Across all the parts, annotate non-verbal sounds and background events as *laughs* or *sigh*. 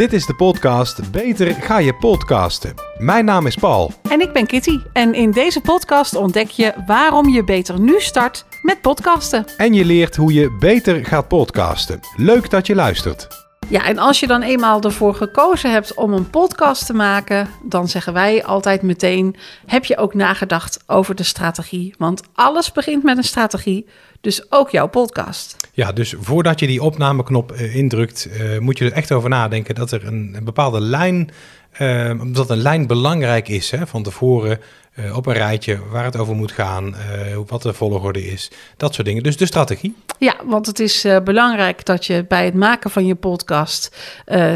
Dit is de podcast Beter ga je podcasten. Mijn naam is Paul. En ik ben Kitty. En in deze podcast ontdek je waarom je beter nu start met podcasten. En je leert hoe je beter gaat podcasten. Leuk dat je luistert. Ja, en als je dan eenmaal ervoor gekozen hebt om een podcast te maken, dan zeggen wij altijd meteen: heb je ook nagedacht over de strategie? Want alles begint met een strategie, dus ook jouw podcast. Ja, dus voordat je die opnameknop uh, indrukt, uh, moet je er echt over nadenken dat er een bepaalde lijn, uh, dat een lijn belangrijk is hè, van tevoren uh, op een rijtje waar het over moet gaan, uh, wat de volgorde is, dat soort dingen. Dus de strategie. Ja, want het is uh, belangrijk dat je bij het maken van je podcast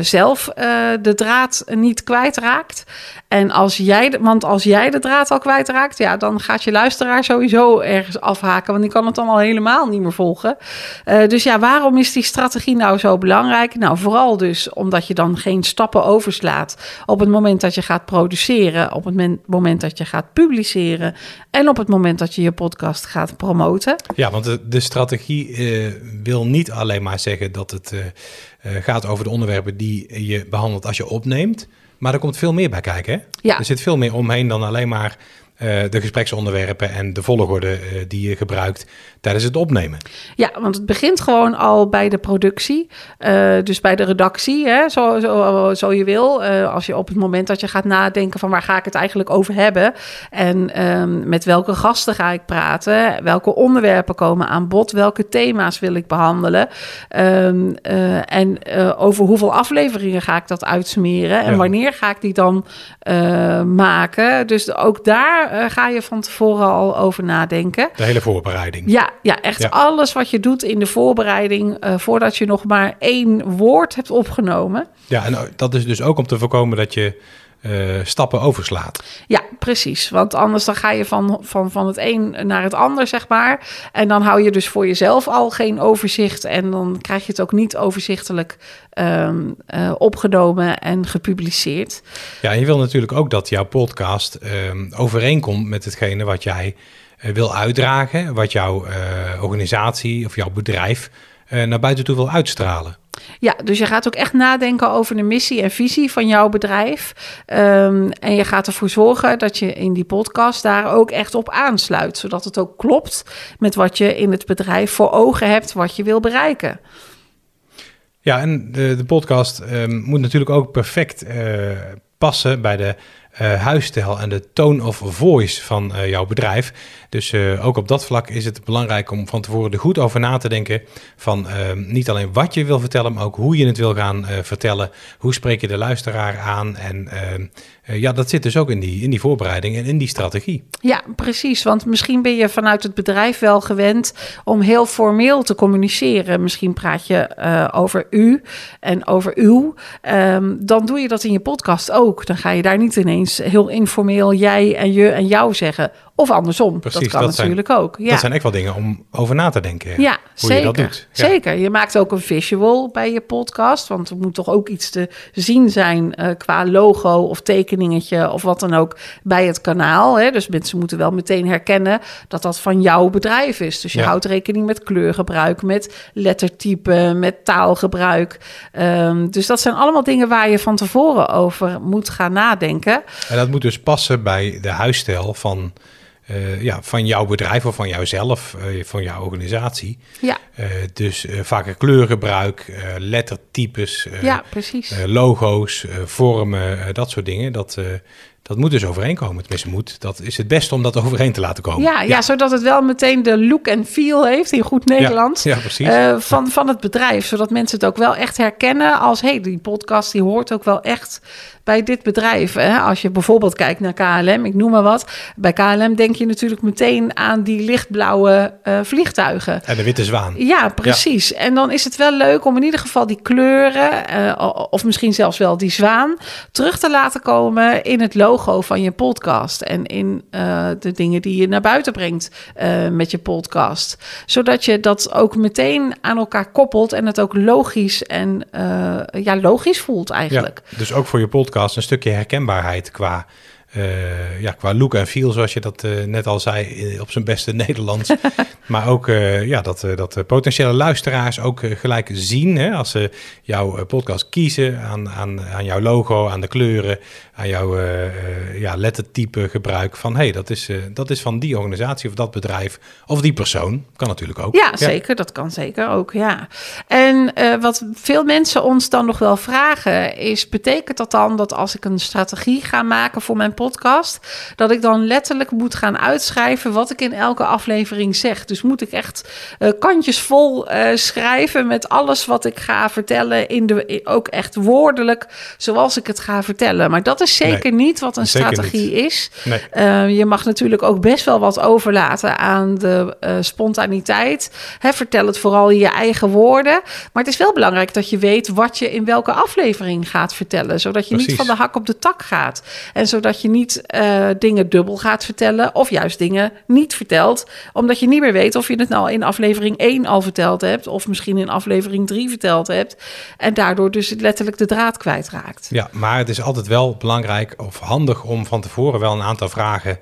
zelf de draad niet kwijtraakt. En als jij, want als jij de draad al kwijtraakt, ja, dan gaat je luisteraar sowieso ergens afhaken, want die kan het dan al helemaal niet meer volgen. dus ja, waarom is die strategie nou zo belangrijk? Nou, vooral dus omdat je dan geen stappen overslaat op het moment dat je gaat produceren, op het moment dat je gaat publiceren en op het moment dat je je podcast gaat promoten. Ja, want de, de strategie uh, wil niet alleen maar zeggen dat het uh, uh, gaat over de onderwerpen die je behandelt als je opneemt, maar er komt veel meer bij kijken. Hè? Ja. Er zit veel meer omheen dan alleen maar de gespreksonderwerpen en de volgorde uh, die je gebruikt tijdens het opnemen. Ja, want het begint gewoon al bij de productie, uh, dus bij de redactie, hè, zo, zo, zo je wil. als je op het moment dat je gaat nadenken van waar ga ik het eigenlijk over hebben en um, met welke gasten ga ik praten, welke onderwerpen komen aan bod, welke thema's wil ik behandelen um, en over hoeveel afleveringen ga ik dat uitsmeren en ja. wanneer ga ik die dan maken. Dus ook daar uh, ga je van tevoren al over nadenken. De hele voorbereiding. Ja, ja echt ja. alles wat je doet in de voorbereiding uh, voordat je nog maar één woord hebt opgenomen. Ja, en dat is dus ook om te voorkomen dat je uh, stappen overslaat. Ja, precies. Want anders dan ga je van, van, van het een naar het ander, zeg maar. En dan hou je dus voor jezelf al geen overzicht. En dan krijg je het ook niet overzichtelijk um, uh, opgenomen en gepubliceerd. Ja, en je wil natuurlijk ook dat jouw podcast um, overeenkomt met hetgene wat jij uh, wil uitdragen. Wat jouw organisatie of jouw bedrijf naar buiten toe wil uitstralen. Ja, dus je gaat ook echt nadenken over de missie en visie van jouw bedrijf. Um, en je gaat ervoor zorgen dat je in die podcast daar ook echt op aansluit. Zodat het ook klopt met wat je in het bedrijf voor ogen hebt, wat je wil bereiken. Ja, en de, podcast um, moet natuurlijk ook perfect uh, passen bij de uh, huisstijl en de tone of voice van uh, jouw bedrijf. Dus uh, ook op dat vlak is het belangrijk om van tevoren er goed over na te denken. Van niet alleen wat je wil vertellen, maar ook hoe je het wil gaan vertellen. Hoe spreek je de luisteraar aan? En ja, dat zit dus ook in die, in die voorbereiding en in die strategie. Ja, precies. Want misschien ben je vanuit het bedrijf wel gewend om heel formeel te communiceren. Misschien praat je over u en over uw. Um, dan doe je dat in je podcast ook. Dan ga je daar niet ineens heel informeel jij en je en jou zeggen. Of andersom. Precies, dat kan dat natuurlijk zijn, ook. Ja. Dat zijn echt wel dingen om over na te denken. Ja, hoe zeker. je dat doet. Ja. Zeker. Je maakt ook een visual bij je podcast. Want er moet toch ook iets te zien zijn uh, qua logo of tekeningetje of wat dan ook bij het kanaal. Hè? Dus mensen moeten wel meteen herkennen dat dat van jouw bedrijf is. Dus je Ja. houdt rekening met kleurgebruik, met lettertype, met taalgebruik. Um, dus dat zijn allemaal dingen waar je van tevoren over moet gaan nadenken. En dat moet dus passen bij de huisstijl van, uh, ja, van jouw bedrijf of van jouzelf, uh, van jouw organisatie. Ja, Uh, dus vaker kleurgebruik, lettertypes, ja precies. logo's, vormen, dat soort dingen. Dat, dat moet dus overeenkomen. Tenminste, moet. Dat is het beste om dat *laughs* overeen te laten komen. Ja, ja. ja zodat het wel meteen de look en feel heeft in goed Nederlands. Ja, ja precies. Uh, van, van het bedrijf. Zodat mensen het ook wel echt herkennen als... hé, hey, die podcast die hoort ook wel echt bij dit bedrijf. Hè? Als je bijvoorbeeld kijkt naar KLM, ik noem maar wat. Bij KLM denk je natuurlijk meteen aan die lichtblauwe uh, vliegtuigen. En de witte zwaan. Ja, precies. Ja. En dan is het wel leuk om in ieder geval die kleuren... Uh, of misschien zelfs wel die zwaan... terug te laten komen in het logo van je podcast. En in uh, de dingen die je naar buiten brengt met je podcast. Zodat je dat ook meteen aan elkaar koppelt en het ook logisch en ja, logisch voelt eigenlijk. Ja, dus ook voor je podcast een stukje herkenbaarheid qua eh, ja, qua look en feel, zoals je dat eh, net al zei, op zijn beste *laughs* Nederlands. maar ook eh, ja, dat, dat potentiële luisteraars ook gelijk zien hè, als ze jouw podcast kiezen aan, aan, aan jouw logo, aan de kleuren, aan jouw ja, lettertype gebruik. Van hey, dat, is, dat is van die organisatie of dat bedrijf of die persoon. Kan natuurlijk ook. Ja, zeker. Dat kan zeker ook, ja. En wat veel mensen ons dan nog wel vragen is... betekent dat dan dat als ik een strategie ga maken voor mijn podcast... dat ik dan letterlijk moet gaan uitschrijven wat ik in elke aflevering zeg? Dus moet ik echt eh, kantjes vol eh, schrijven met alles wat ik ga vertellen... In de, in- ook echt woordelijk zoals ik het ga vertellen. Maar dat is zeker niet wat een strategie is. Nee. Uh, je mag natuurlijk ook best wel wat overlaten aan de uh, spontaniteit. Hè, vertel het vooral in je eigen woorden. Maar het is wel belangrijk dat je weet wat je in welke aflevering gaat vertellen. Zodat je Precies. niet van de hak op de tak gaat. En zodat je niet uh, dingen dubbel gaat vertellen. Of juist dingen niet vertelt. Omdat je niet meer weet of je het nou in aflevering 1 al verteld hebt. Of misschien in aflevering 3 verteld hebt. En daardoor dus letterlijk de draad kwijtraakt. Ja, maar het is altijd wel belangrijk of handig om van tevoren wel een aantal vragen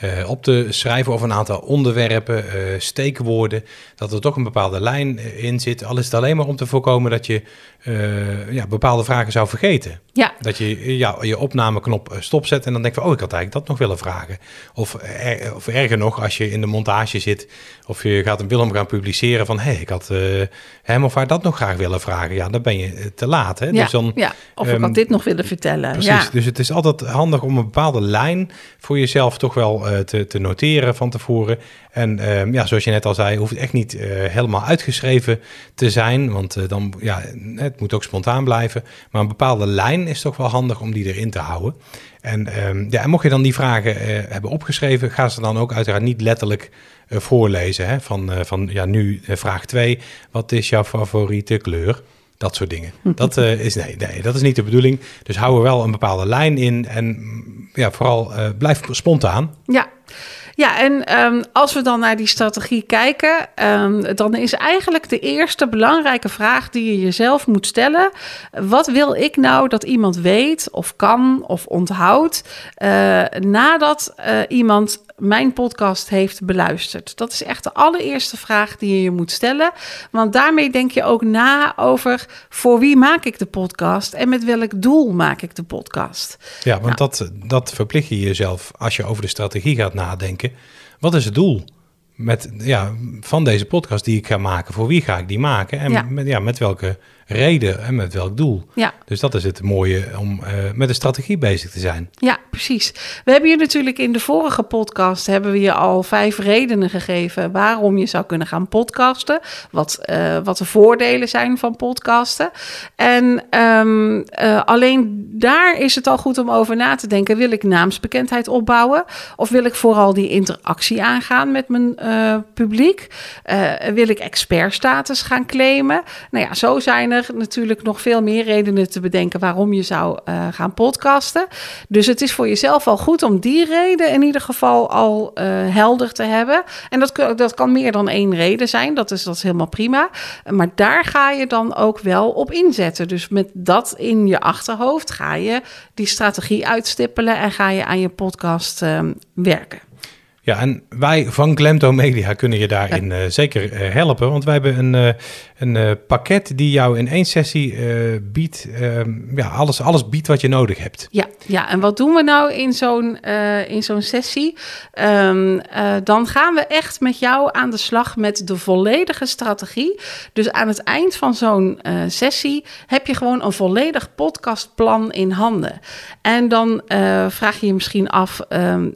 uh, op te schrijven of een aantal onderwerpen, uh, steekwoorden, dat er toch een bepaalde lijn uh, in zit. Al is het alleen maar om te voorkomen dat je uh, ja, bepaalde vragen zou vergeten. Ja. Dat je ja, je opnameknop stopzet en dan denk je, oh, ik had eigenlijk dat nog willen vragen. Of, er, of erger nog, als je in de montage zit of je gaat een film gaan publiceren van, hé, hey, ik had hem of haar dat nog graag willen vragen. Ja, dan ben je te laat. Hè? Ja, dus dan, ja. of ik um, had dit nog willen vertellen. Precies, ja. dus het is altijd handig om een bepaalde lijn voor jezelf toch wel uh, te, te, noteren van tevoren. En um, ja, zoals je net al zei, hoeft het echt niet uh, helemaal uitgeschreven te zijn, want uh, dan, ja, het moet ook spontaan blijven. Maar een bepaalde lijn is toch wel handig om die erin te houden. En, um, ja, en mocht je dan die vragen hebben opgeschreven, ga ze dan ook uiteraard niet letterlijk voorlezen. Hè? Van, van ja, nu vraag 2, wat is jouw favoriete kleur? Dat soort dingen. Dat, uh, is, nee, nee, dat is niet de bedoeling. Dus hou er wel een bepaalde lijn in en ja, vooral uh, blijf spontaan. Ja. Ja, en um, als we dan naar die strategie kijken, um, dan is eigenlijk de eerste belangrijke vraag die je jezelf moet stellen: wat wil ik nou dat iemand weet of kan of onthoudt uh, nadat uh, iemand mijn podcast heeft beluisterd? Dat is echt de allereerste vraag die je je moet stellen, want daarmee denk je ook na over voor wie maak ik de podcast en met welk doel maak ik de podcast. Ja, want nou. dat, dat verplicht je jezelf als je over de strategie gaat nadenken. Wat is het doel met, ja, van deze podcast die ik ga maken? Voor wie ga ik die maken? En Ja. Met, ja, met welke reden en met welk doel? Ja. Dus dat is het mooie om uh, met een strategie bezig te zijn. Ja, precies. We hebben je natuurlijk in de vorige podcast hebben we je al vijf redenen gegeven waarom je zou kunnen gaan podcasten. Wat, uh, wat de voordelen zijn van podcasten. En um, uh, alleen daar is het al goed om over na te denken. Wil ik naamsbekendheid opbouwen? Of wil ik vooral die interactie aangaan met mijn publiek? wil ik expertstatus gaan claimen? Nou ja, zo zijn er natuurlijk nog veel meer redenen te bedenken waarom je zou uh, gaan podcasten. Dus het is voor jezelf al goed om die reden in ieder geval al uh, helder te hebben. En dat, dat kan meer dan één reden zijn, dat is, dat is helemaal prima. Maar daar ga je dan ook wel op inzetten. Dus met dat in je achterhoofd ga je die strategie uitstippelen en ga je aan je podcast uh, werken. Ja, en wij van Glemto Media kunnen je daarin uh, zeker uh, helpen. Want wij hebben een, uh, een pakket die jou in één sessie biedt. ehm, ja, alles, alles biedt wat je nodig hebt. Ja, ja. en wat doen we nou in zo'n in zo'n sessie? Um, dan gaan we echt met jou aan de slag met de volledige strategie. Dus aan het eind van zo'n sessie heb je gewoon een volledig podcastplan in handen. En dan vraag je je misschien af um,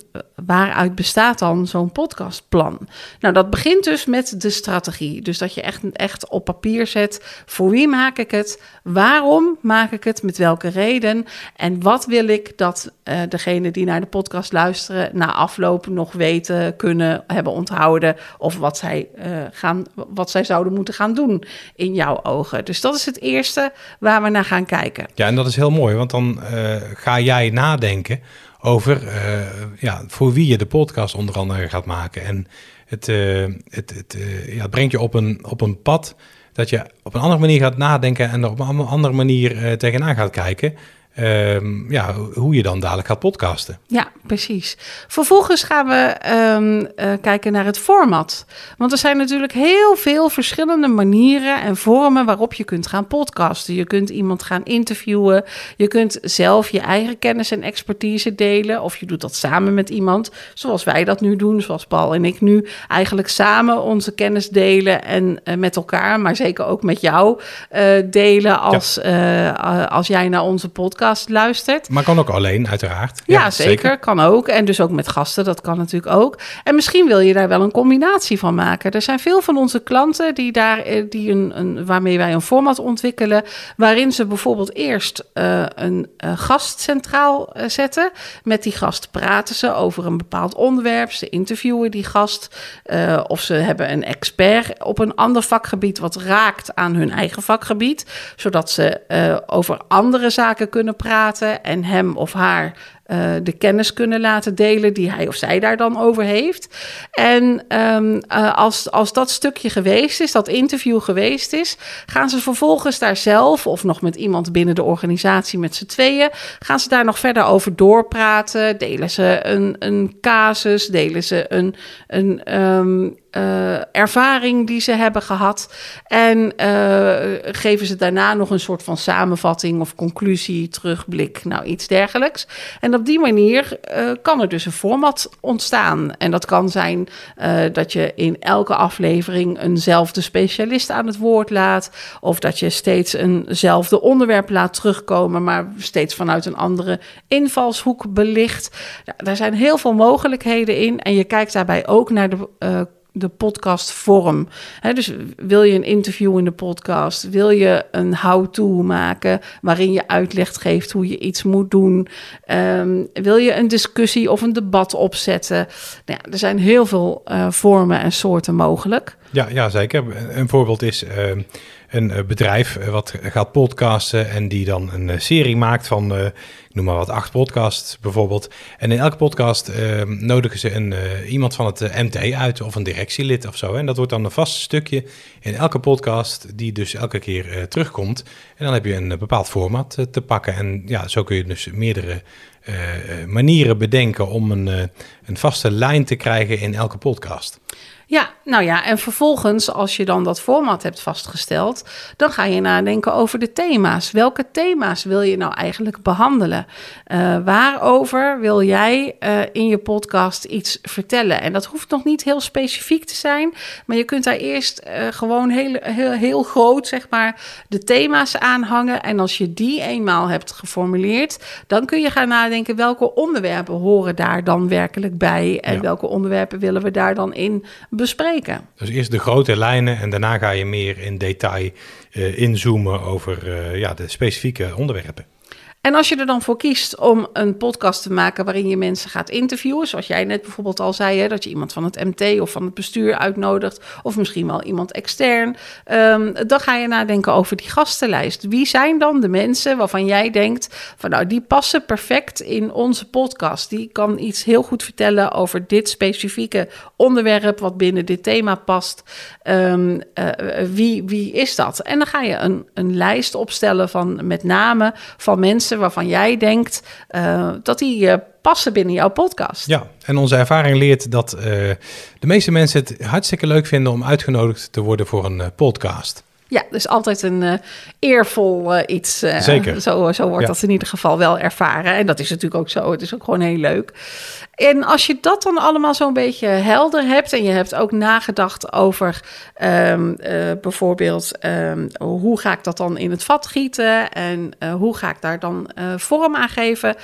waaruit bestaat dan zo'n podcastplan? Nou, dat begint dus met de strategie. Dus dat je echt, echt op papier zet. Voor wie maak ik het? Waarom maak ik het? Met welke reden? En wat wil ik dat uh, degene die naar de podcast luisteren... na afloop nog weten, kunnen, hebben onthouden... of wat zij, uh, gaan, wat zij zouden moeten gaan doen in jouw ogen. Dus dat is het eerste waar we naar gaan kijken. Ja, en dat is heel mooi, want dan uh, ga jij nadenken over uh, ja, voor wie je de podcast onder andere gaat maken. En het, uh, het, het, uh, ja, het brengt je op een, op een pad dat je op een andere manier gaat nadenken en er op een andere manier tegenaan gaat kijken. Ehm, ja, hoe je dan dadelijk gaat podcasten. Ja, precies. Vervolgens gaan we ehm, eh, kijken naar het format. Want er zijn natuurlijk heel veel verschillende manieren en vormen waarop je kunt gaan podcasten. Je kunt iemand gaan interviewen. Je kunt zelf je eigen kennis en expertise delen. Of je doet dat samen met iemand, zoals wij dat nu doen. Zoals Paul en ik nu eigenlijk samen onze kennis delen en uh, met elkaar, maar zeker ook met jou uh, delen als, ja. als jij naar onze podcast luistert. Maar kan ook alleen, uiteraard. Ja, ja zeker. zeker. Kan ook. En dus ook met gasten, dat kan natuurlijk ook. En misschien wil je daar wel een combinatie van maken. Er zijn veel van onze klanten die daar, die een, een, waarmee wij een format ontwikkelen, waarin ze bijvoorbeeld eerst uh, een uh, gast centraal zetten. Met die gast praten ze over een bepaald onderwerp. Ze interviewen die gast. of ze hebben een expert op een ander vakgebied wat raakt aan hun eigen vakgebied. Zodat ze over andere zaken kunnen praten en hem of haar uh, de kennis kunnen laten delen die hij of zij daar dan over heeft. En um, uh, als, als dat stukje geweest is, dat interview geweest is, gaan ze vervolgens daar zelf of nog met iemand binnen de organisatie met z'n tweeën, gaan ze daar nog verder over doorpraten. Delen ze een, een casus, delen ze een, een um, uh, ervaring die ze hebben gehad. En geven ze daarna nog een soort van samenvatting of conclusie, terugblik, nou iets dergelijks. En op die manier uh, kan er dus een format ontstaan. En dat kan zijn dat je in elke aflevering eenzelfde specialist aan het woord laat. Of dat je steeds eenzelfde onderwerp laat terugkomen, maar steeds vanuit een andere invalshoek belicht. Daar zijn heel veel mogelijkheden in. En je kijkt daarbij ook naar de de podcastvorm. He, dus wil je een interview in de podcast? Wil je een how-to maken waarin je uitleg geeft hoe je iets moet doen? Um, wil je een discussie of een debat opzetten? Nou ja, er zijn heel veel uh, vormen en soorten mogelijk. Ja, ja, zeker. Een voorbeeld is uh, een bedrijf wat gaat podcasten en die dan een serie maakt van noem maar wat, acht podcasts bijvoorbeeld. En in elke podcast uh, nodigen ze een, iemand van het MT uit of een directielid of zo. En dat wordt dan een vast stukje in elke podcast die dus elke keer terugkomt. En dan heb je een bepaald format te pakken. En ja, zo kun je dus meerdere manieren bedenken om een, een vaste lijn te krijgen in elke podcast. Ja, nou ja, en vervolgens, als je dan dat format hebt vastgesteld, dan ga je nadenken over de thema's. Welke thema's wil je nou eigenlijk behandelen? Uh, waarover wil jij uh, in je podcast iets vertellen? En dat hoeft nog niet heel specifiek te zijn, maar je kunt daar eerst uh, gewoon heel, heel, heel groot, zeg maar, de thema's aanhangen. En als je die eenmaal hebt geformuleerd, dan kun je gaan nadenken welke onderwerpen horen daar dan werkelijk bij en ja. welke onderwerpen willen we daar dan in bespreken. Dus eerst de grote lijnen en daarna ga je meer in detail uh, inzoomen over uh, ja, de specifieke onderwerpen. En als je er dan voor kiest om een podcast te maken waarin je mensen gaat interviewen, zoals jij net bijvoorbeeld al zei, hè, dat je iemand van het MT of van het bestuur uitnodigt, of misschien wel iemand extern, um, dan ga je nadenken over die gastenlijst. Wie zijn dan de mensen waarvan jij denkt van nou, die passen perfect in onze podcast. Die kan iets heel goed vertellen over dit specifieke onderwerp wat binnen dit thema past. Um, uh, wie, wie is dat? En dan ga je een, een lijst opstellen van met name van mensen waarvan jij denkt uh, dat die uh, passen binnen jouw podcast. Ja, en onze ervaring leert dat uh, de meeste mensen het hartstikke leuk vinden om uitgenodigd te worden voor een podcast. Ja, dus altijd een uh, eervol uh, iets. Uh, Zeker. Zo, zo wordt ja. dat in ieder geval wel ervaren. En dat is natuurlijk ook zo. Het is ook gewoon heel leuk. En als je dat dan allemaal zo'n beetje helder hebt... en je hebt ook nagedacht over um, bijvoorbeeld... Um, hoe ga ik dat dan in het vat gieten... en hoe ga ik daar dan vorm aan geven...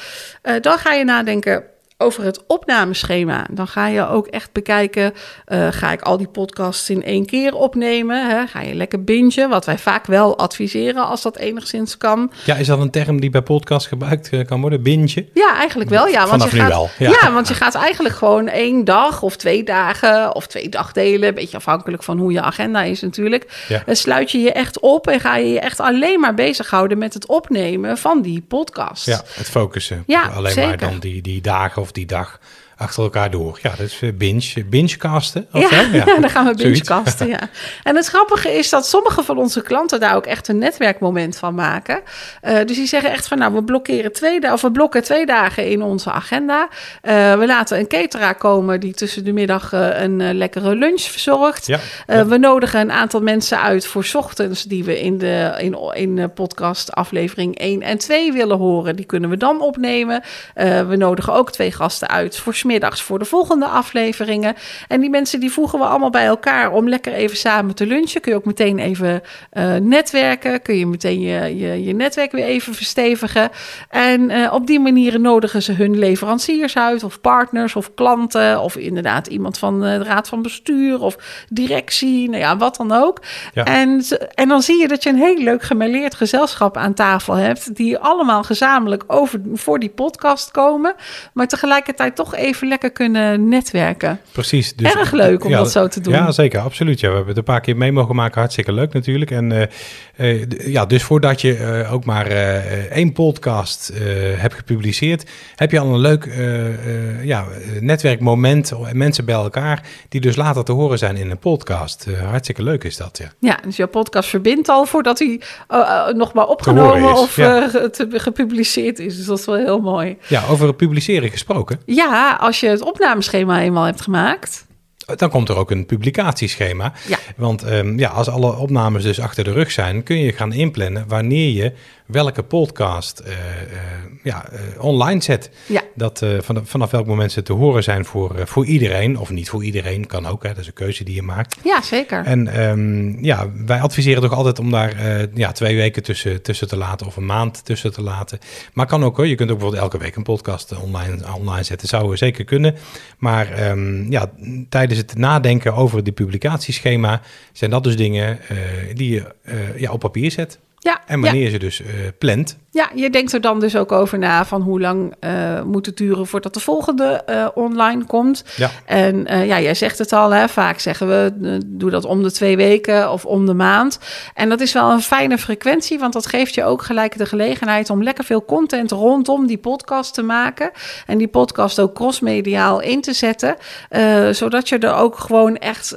dan ga je nadenken over het opnameschema. Dan ga je ook echt bekijken, uh, ga ik al die podcasts in één keer opnemen? Hè? Ga je lekker bingen, wat wij vaak wel adviseren als dat enigszins kan. Ja, is dat een term die bij podcast gebruikt uh, kan worden, bingen? Ja, eigenlijk wel. Ja, want Vanaf je gaat, wel. Ja. ja. want je gaat eigenlijk gewoon één dag of twee dagen of twee dagdelen, een beetje afhankelijk van hoe je agenda is natuurlijk. Ja. Dan sluit je je echt op en ga je je echt alleen maar bezighouden met het opnemen van die podcast. Ja, het focussen. Ja, alleen zeker. maar dan die, die dagen of die dag achter elkaar door. Ja, dat is binge, bingecasten. Ja, *laughs* ja. dan gaan we bingecasten, *laughs* ja. En het grappige is dat sommige van onze klanten daar ook echt een netwerkmoment van maken. dus die zeggen echt van, nou, we blokkeren twee dagen, of we blokken twee dagen in onze agenda. we laten een cateraar komen die tussen de middag een lekkere lunch verzorgt. Ja, We nodigen een aantal mensen uit voor ochtends die we in de in, in podcast aflevering 1 en 2 willen horen. Die kunnen we dan opnemen. we nodigen ook twee gasten uit voor smiddags voor de volgende afleveringen. En die mensen die voegen we allemaal bij elkaar om lekker even samen te lunchen. Kun je ook meteen even uh, netwerken. Kun je meteen je, je, je netwerk weer even verstevigen. En uh, op die manier nodigen ze hun leveranciers uit, of partners, of klanten, of inderdaad iemand van de raad van bestuur of directie. Nou ja, wat dan ook. Ja. En, en dan zie je dat je een heel leuk gemêleerd gezelschap aan tafel hebt, die allemaal gezamenlijk over voor die podcast komen, maar tegelijkertijd toch even lekker kunnen netwerken. Precies. Dus, Erg leuk om dat zo te doen. Ja, zeker. Absoluut. Ja, we hebben het een paar keer mee mogen maken. Hartstikke leuk natuurlijk. En uh, uh, ja, dus voordat je uh, ook maar één podcast hebt gepubliceerd, heb je al een leuk ja, netwerkmoment. Mensen bij elkaar die dus later te horen zijn in een podcast. hartstikke leuk is dat, ja. Ja, dus jouw podcast verbindt al voordat hij nog maar opgenomen of ja. gepubliceerd is. Dus dat is wel heel mooi. Ja, over het publiceren gesproken. Ja, als je het opnameschema eenmaal hebt gemaakt. Dan komt er ook een publicatieschema. Ja. Want um, ja, als alle opnames dus achter de rug zijn, kun je gaan inplannen wanneer je welke podcast uh, uh, ja, uh, online zet. Ja. Dat van, vanaf welk moment ze te horen zijn voor, voor iedereen, of niet voor iedereen, kan ook. Hè, dat is een keuze die je maakt. Ja, zeker. En um, ja, wij adviseren toch altijd om daar ja, twee weken tussen, tussen te laten of een maand tussen te laten. Maar kan ook hoor, je kunt ook bijvoorbeeld elke week een podcast online, online zetten. Zou we zeker kunnen. Maar um, ja, tijdens het nadenken over die publicatieschema zijn dat dus dingen die je ja, op papier zet. Ja, en wanneer ja. ze dus uh, plant. Ja, je denkt er dan dus ook over na van hoe lang uh, moet het duren voordat de volgende uh, online komt. Ja. En ja, jij zegt het al, hè, vaak zeggen we doe dat om de twee weken of om de maand. En dat is wel een fijne frequentie, want dat geeft je ook gelijk de gelegenheid om lekker veel content rondom die podcast te maken. En die podcast ook crossmediaal in te zetten, zodat je er ook gewoon echt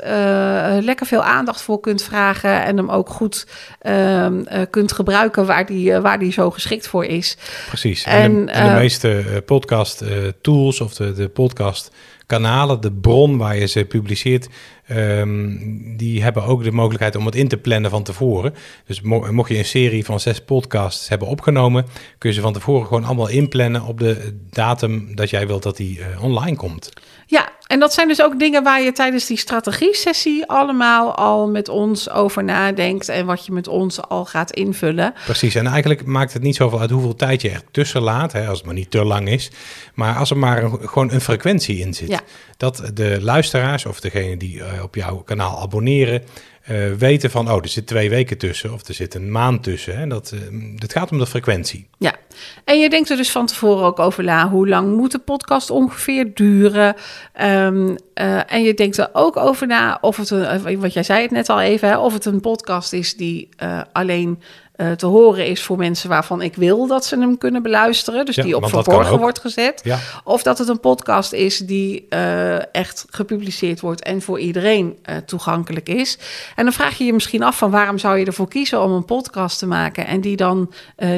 lekker veel aandacht voor kunt vragen en hem ook goed ehm, kunt gebruiken waar die, uh, waar die zo geschikt voor is. Precies. En, de, de, uh, meeste uh, podcast tools of de, de podcast kanalen, de bron waar je ze publiceert, um, die hebben ook de mogelijkheid om het in te plannen van tevoren. Dus mo mocht je een serie van zes podcasts hebben opgenomen, kun je ze van tevoren gewoon allemaal inplannen op de datum dat jij wilt dat die online komt. Ja, en dat zijn dus ook dingen waar je tijdens die strategie-sessie allemaal al met ons over nadenkt en wat je met ons al gaat invullen. Precies, en eigenlijk maakt het niet zoveel uit hoeveel tijd je er tussen laat, hè, als het maar niet te lang is, maar als er maar een, gewoon een frequentie in zit. Dat de luisteraars of degene die uh, op jouw kanaal abonneren, uh, weten van, oh, er zit twee weken tussen of er zit een maand tussen. Hè? Dat, uh, het gaat om de frequentie. Ja, en je denkt er dus van tevoren ook over na, hoe lang moet de podcast ongeveer duren? Um, uh, en je denkt er ook over na of het, een, wat jij zei het net al even, hè, of het een podcast is die alleen uh, te horen is voor mensen waarvan ik wil dat ze hem kunnen beluisteren. Dus die op verborgen wordt gezet. Ja. Of dat het een podcast is die uh, echt gepubliceerd wordt en voor iedereen uh, toegankelijk is. En dan vraag je je misschien af van waarom zou je ervoor kiezen om een podcast te maken en die dan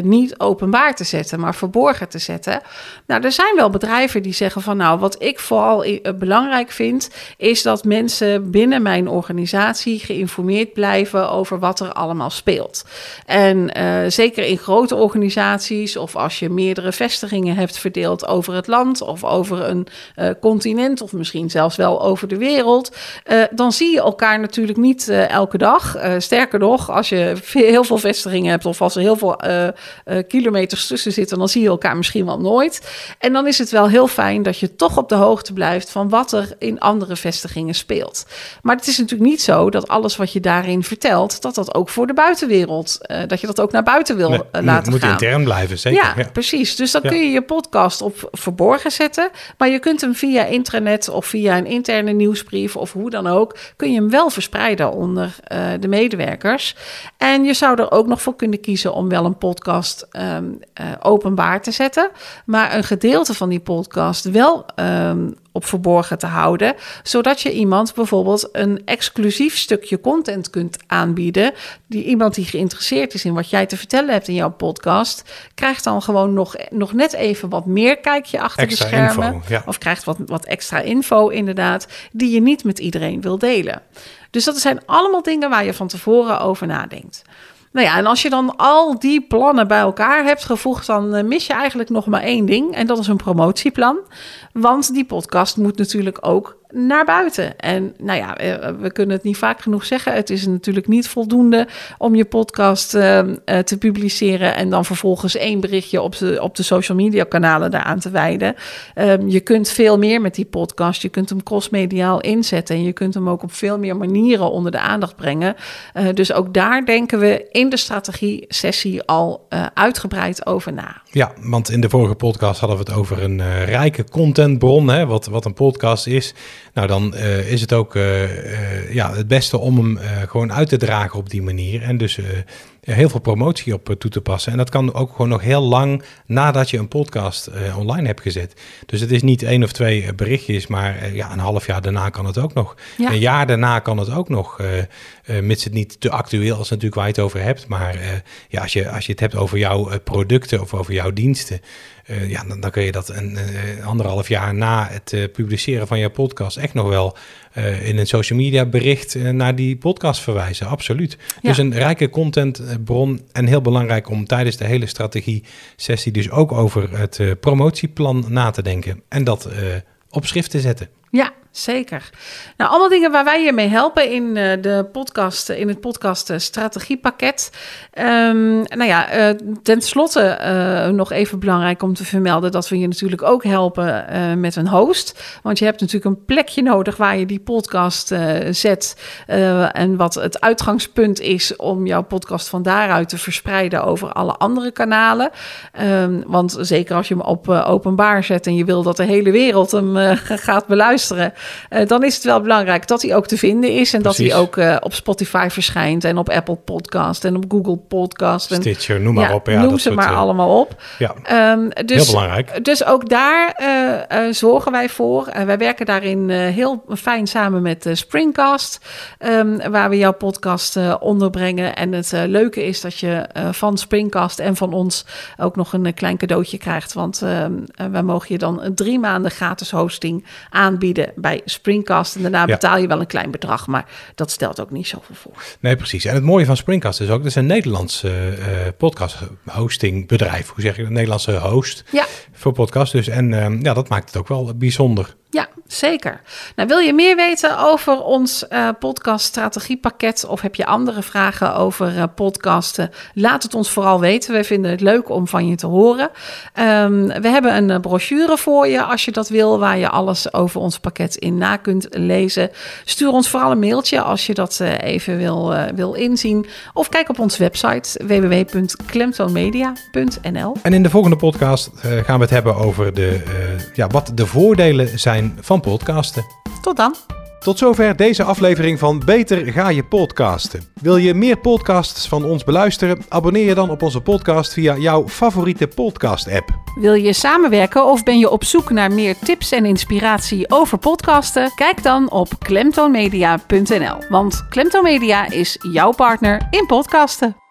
niet openbaar te zetten, maar verborgen te zetten. Nou, er zijn wel bedrijven die zeggen van nou, wat ik vooral belangrijk vind, is dat mensen binnen mijn organisatie geïnformeerd blijven over wat er allemaal speelt. En en uh, zeker in grote organisaties of als je meerdere vestigingen hebt verdeeld over het land of over een uh, continent of misschien zelfs wel over de wereld, uh, dan zie je elkaar natuurlijk niet elke dag. sterker nog, als je *laughs* heel veel vestigingen hebt of als er heel veel kilometers tussen zitten, dan zie je elkaar misschien wel nooit. En dan is het wel heel fijn dat je toch op de hoogte blijft van wat er in andere vestigingen speelt. Maar het is natuurlijk niet zo dat alles wat je daarin vertelt, dat dat ook voor de buitenwereld, dat je dat ook naar buiten wil nee, uh, laten moet gaan. Moet intern blijven, zeker. Ja, ja. precies. Dus dan kun je je podcast op verborgen zetten. Maar je kunt hem via intranet of via een interne nieuwsbrief of hoe dan ook... kun je hem wel verspreiden onder uh, de medewerkers. En je zou er ook nog voor kunnen kiezen om wel een podcast um, uh, openbaar te zetten. Maar een gedeelte van die podcast wel um, op verborgen te houden, zodat je iemand bijvoorbeeld een exclusief stukje content kunt aanbieden. Die iemand die geïnteresseerd is in wat jij te vertellen hebt in jouw podcast, krijgt dan gewoon nog, nog net even wat meer kijkje achter Extra de schermen. info, ja. Of krijgt wat, wat extra info, inderdaad, die je niet met iedereen wil delen. Dus dat zijn allemaal dingen waar je van tevoren over nadenkt. Nou ja, en als je dan al die plannen bij elkaar hebt gevoegd, dan eh, mis je eigenlijk nog maar één ding. En dat is een promotieplan. Want die podcast moet natuurlijk ook naar buiten. En nou ja, eh, we kunnen het niet vaak genoeg zeggen. Het is natuurlijk niet voldoende om je podcast uh, te publiceren en dan vervolgens één berichtje op de, op de social media kanalen daaraan te wijden. Um, je kunt veel meer met die podcast. Je kunt hem crossmediaal inzetten en je kunt hem ook op veel meer manieren onder de aandacht brengen. Uh, dus ook daar denken we in de strategie-sessie al uh, uitgebreid over na. Ja, want in de vorige podcast hadden we het over een rijke contentbron, hè, wat, wat een podcast is. Nou, dan uh, is het ook uh, uh, ja, het beste om hem gewoon uit te dragen op die manier. En dus heel veel promotie op toe te passen. En dat kan ook gewoon nog heel lang nadat je een podcast online hebt gezet. Dus het is niet één of twee berichtjes, maar ja, een half jaar daarna kan het ook nog. Ja. Een jaar daarna kan het ook nog. mits het niet te actueel is natuurlijk waar je het over hebt. Maar ja, als, je, als je het hebt over jouw producten of over jouw diensten. Ja, dan, dan, kun je dat een, anderhalf jaar na het publiceren van je podcast echt nog wel in een social media bericht naar die podcast verwijzen. Absoluut. Ja. Dus een rijke contentbron en heel belangrijk om tijdens de hele strategie sessie dus ook over het promotieplan na te denken en dat op schrift te zetten. Ja, zeker. Nou, allemaal dingen waar wij je mee helpen in uh, de podcast, in het podcast uh, strategiepakket. Um, nou ja, uh, ten nog even belangrijk om te vermelden dat we je natuurlijk ook helpen met een host. Want je hebt natuurlijk een plekje nodig waar je die podcast zet. en wat het uitgangspunt is om jouw podcast van daaruit te verspreiden over alle andere kanalen. Um, want zeker als je hem op openbaar zet en je wil dat de hele wereld hem *laughs* gaat beluisteren. Uh, dan is het wel belangrijk dat hij ook te vinden is. En Precies. dat hij ook uh, op Spotify verschijnt. En op Apple Podcast en op Google Podcast. En, Stitcher, noem maar ja, op. Ja, noem ze maar uh, allemaal op. Ja, um, dus, heel belangrijk. Dus ook daar zorgen wij voor. wij werken daarin heel fijn samen met Springcast. Um, waar we jouw podcast onderbrengen. En het leuke is dat je van Springcast en van ons ook nog een klein cadeautje krijgt. Want wij mogen je dan drie maanden gratis hosting aanbieden bij Springcast. En daarna betaal je wel een klein bedrag, maar dat stelt ook niet zoveel voor. Nee, precies. En het mooie van Springcast is ook, dat is een Nederlands uh, podcast hosting bedrijf. Hoe zeg je dat? Een Nederlandse host ja. voor podcast. Dus en uh, ja, dat maakt het ook wel bijzonder. Ja, zeker. Nou, wil je meer weten over ons uh, podcast strategiepakket of heb je andere vragen over uh, podcasten? Laat het ons vooral weten. We vinden het leuk om van je te horen. Um, we hebben een uh, brochure voor je als je dat wil, waar je alles over ons pakket in na kunt lezen. Stuur ons vooral een mailtje als je dat even wil, wil inzien. Of kijk op onze website www.klemtoonmedia.nl. En in de volgende podcast gaan we het hebben over de, ja, wat de voordelen zijn van podcasten. Tot dan. Tot zover deze aflevering van Beter ga je podcasten. Wil je meer podcasts van ons beluisteren? Abonneer je dan op onze podcast via jouw favoriete podcast-app. Wil je samenwerken of ben je op zoek naar meer tips en inspiratie over podcasten? Kijk dan op klemtoonmedia.nl. Want Klemtoon Media is jouw partner in podcasten.